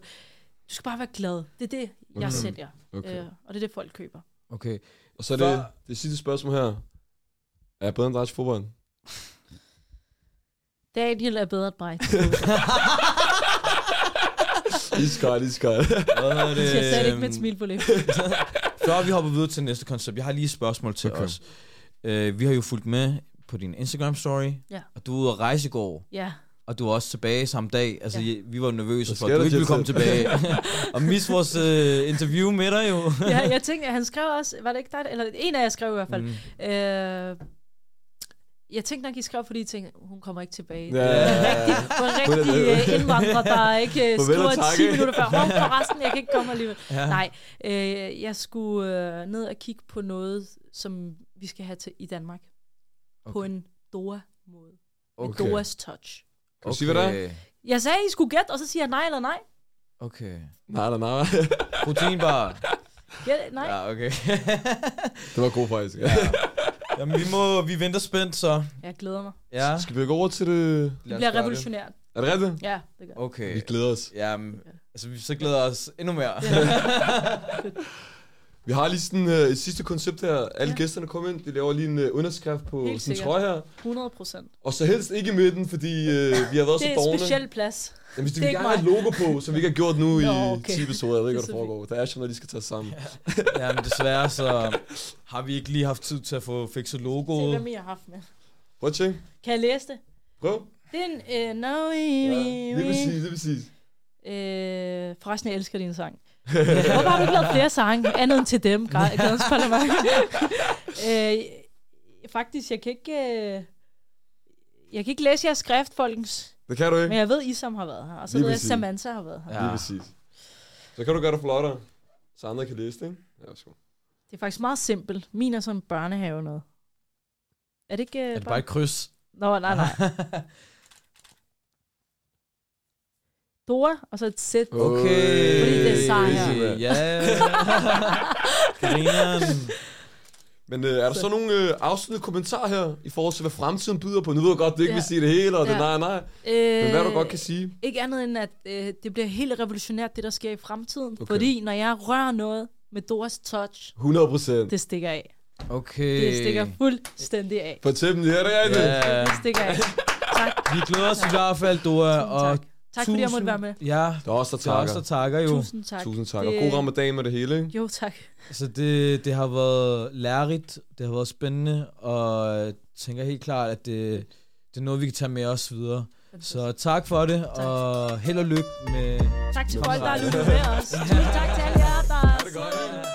S4: Du skal bare være glad. Det er det, jeg
S2: Mhm.
S4: sælger.
S2: Okay.
S4: Øh, og det er det, folk køber.
S3: Okay.
S2: Og så er det,
S3: For-
S2: det sidste spørgsmål her. Er jeg bedre end dig til fodbold?
S4: Daniel er bedre end mig.
S2: Iskold, iskold.
S3: Hvad det?
S4: Jeg sagde det ikke med et smil på læben.
S3: Før vi hopper videre til næste koncept, jeg har lige et spørgsmål til
S2: Okay.
S3: okay. os. Uh, vi har jo fulgt med på din Instagram-story,
S4: Ja.
S3: og du er ude at rejse i går,
S4: Ja.
S3: Og du er også tilbage samme dag. Altså,
S4: Ja.
S3: ja. vi var nervøse for, at du ikke ville komme tilbage. og mis vores uh, interview med dig jo.
S4: ja, jeg tænkte, at han skrev også, var det ikke dig, eller en af jer skrev i hvert fald,
S3: Mm.
S4: Øh, jeg tænkte nok, I skrev, fordi I tænkte, hun kommer ikke tilbage.
S2: Ja.
S4: Rigtig, for rigtig uh, indvandrer, der ikke uh, skriver
S2: tak,
S4: 10
S2: ikke?
S4: minutter før. Hov, forresten, jeg kan ikke komme alligevel.
S3: Ja.
S4: Nej, øh, jeg skulle uh, ned og kigge på noget, som vi skal have til i Danmark. Okay. På en Doha-måde. Med
S2: Okay.
S4: Dohas touch.
S2: Kan du sige, hvad der er?
S4: Jeg sagde, I skulle gætte, og så siger jeg nej eller nej.
S3: Okay.
S2: Nej, nej, nej.
S3: Proteinbar.
S4: Gæt, nej. Ja.
S3: Okay.
S2: Det var god faktisk.
S3: ja. Jamen, vi, må, vi venter spændt, så.
S4: Jeg glæder mig.
S3: Ja.
S2: Skal vi gå over til det?
S4: Det bliver revolutionært.
S2: Er det rigtigt?
S4: Ja, det gør det.
S3: Okay.
S2: Vi glæder os.
S3: Jamen, altså, vi så glæder os endnu mere.
S2: Vi har lige sådan uh, et sidste koncept her. Alle
S4: Ja.
S2: ja. gæsterne kommer ind, de laver lige en uh, underskrift på
S4: Helt
S2: sådan en
S4: sikkert.
S2: trøje her.
S4: 100 procent.
S2: Og så helst ikke i midten, fordi uh, vi har været
S4: Det
S2: så
S4: er
S2: dogne.
S4: en speciel plads.
S2: Jamen, hvis
S4: det
S2: de
S4: er
S2: vil
S4: ikke
S2: gerne have et logo på, som vi ikke har gjort nu
S4: Nå,
S2: i
S4: okay.
S2: 10 episoder. Jeg ved ikke,
S4: Det
S2: hvad
S4: er
S2: der foregår. Det er sådan, når de skal tage sammen.
S3: Ja, men desværre så har vi ikke lige haft tid til at få fikset
S4: Se,
S3: logoet.
S4: hvem I har haft med.
S2: Prøv at tjekke.
S4: Kan jeg læse det?
S2: Prøv.
S4: Det er en... Uh, no,
S2: Ja,
S4: we,
S2: lige præcis, lige præcis.
S4: Øh, forresten, jeg elsker din sang. Hvorfor har du ikke lavet flere sange, andet end til dem, Gadens Parlament? øh, faktisk, jeg kan ikke... Øh, jeg kan ikke læse jeres skrift, folkens.
S2: Det kan du ikke.
S4: Men jeg ved, Isam har været her. Og så
S2: Lige
S4: ved jeg,
S2: præcis.
S4: Samantha har været her.
S3: Ja.
S2: Lige præcis. Så kan du gøre det flottere, så andre kan læse det, ikke? Ja, værsgo.
S4: Det er faktisk meget simpelt. Min er sådan børnehave noget. Er det ikke... Øh,
S3: Er det bare et kryds?
S4: Nå, nej, nej. Dora, og så et sæt.
S3: Okay.
S4: Fordi det er Sara.
S3: Ja. Grineren.
S2: Men øh, er der så nogle øh, afsluttende kommentarer her, i forhold til, hvad fremtiden byder på? Nu ved jeg godt, du ikke
S4: Ja.
S2: vil sige det hele, og det
S4: Ja.
S2: nej, nej.
S4: Øh,
S2: Men hvad du godt kan sige?
S4: Ikke andet end, at øh, det bliver helt revolutionært, det der sker i fremtiden.
S2: Okay.
S4: Fordi når jeg rører noget med Doras touch,
S2: 100 procent.
S4: det stikker af.
S3: Okay.
S4: Det stikker fuldstændig af.
S2: Fortæl dem, det er det.
S3: Ja.
S4: Det stikker af. Tak.
S3: Vi glæder os i hvert fald, Dora.
S4: Tusind
S3: Og
S4: tak. Tak fordi jeg måtte være med.
S3: Ja,
S2: Der er også der
S3: det er også
S2: takker.
S3: der takker jo.
S4: Tusind tak.
S2: Tusind tak. Og
S4: Det-
S2: god ramadan med det hele, ikke?
S4: Jo, tak.
S3: Så det, det har været lærerigt, det har været spændende, og jeg tænker helt klart, at det, det er noget, vi kan tage med os videre. Så tak for det,
S4: Tak.
S3: og held og lykke med...
S4: Tak til folk, der har lyttet med os. Tusind tak til alle jer, der
S2: det godt.
S4: sidder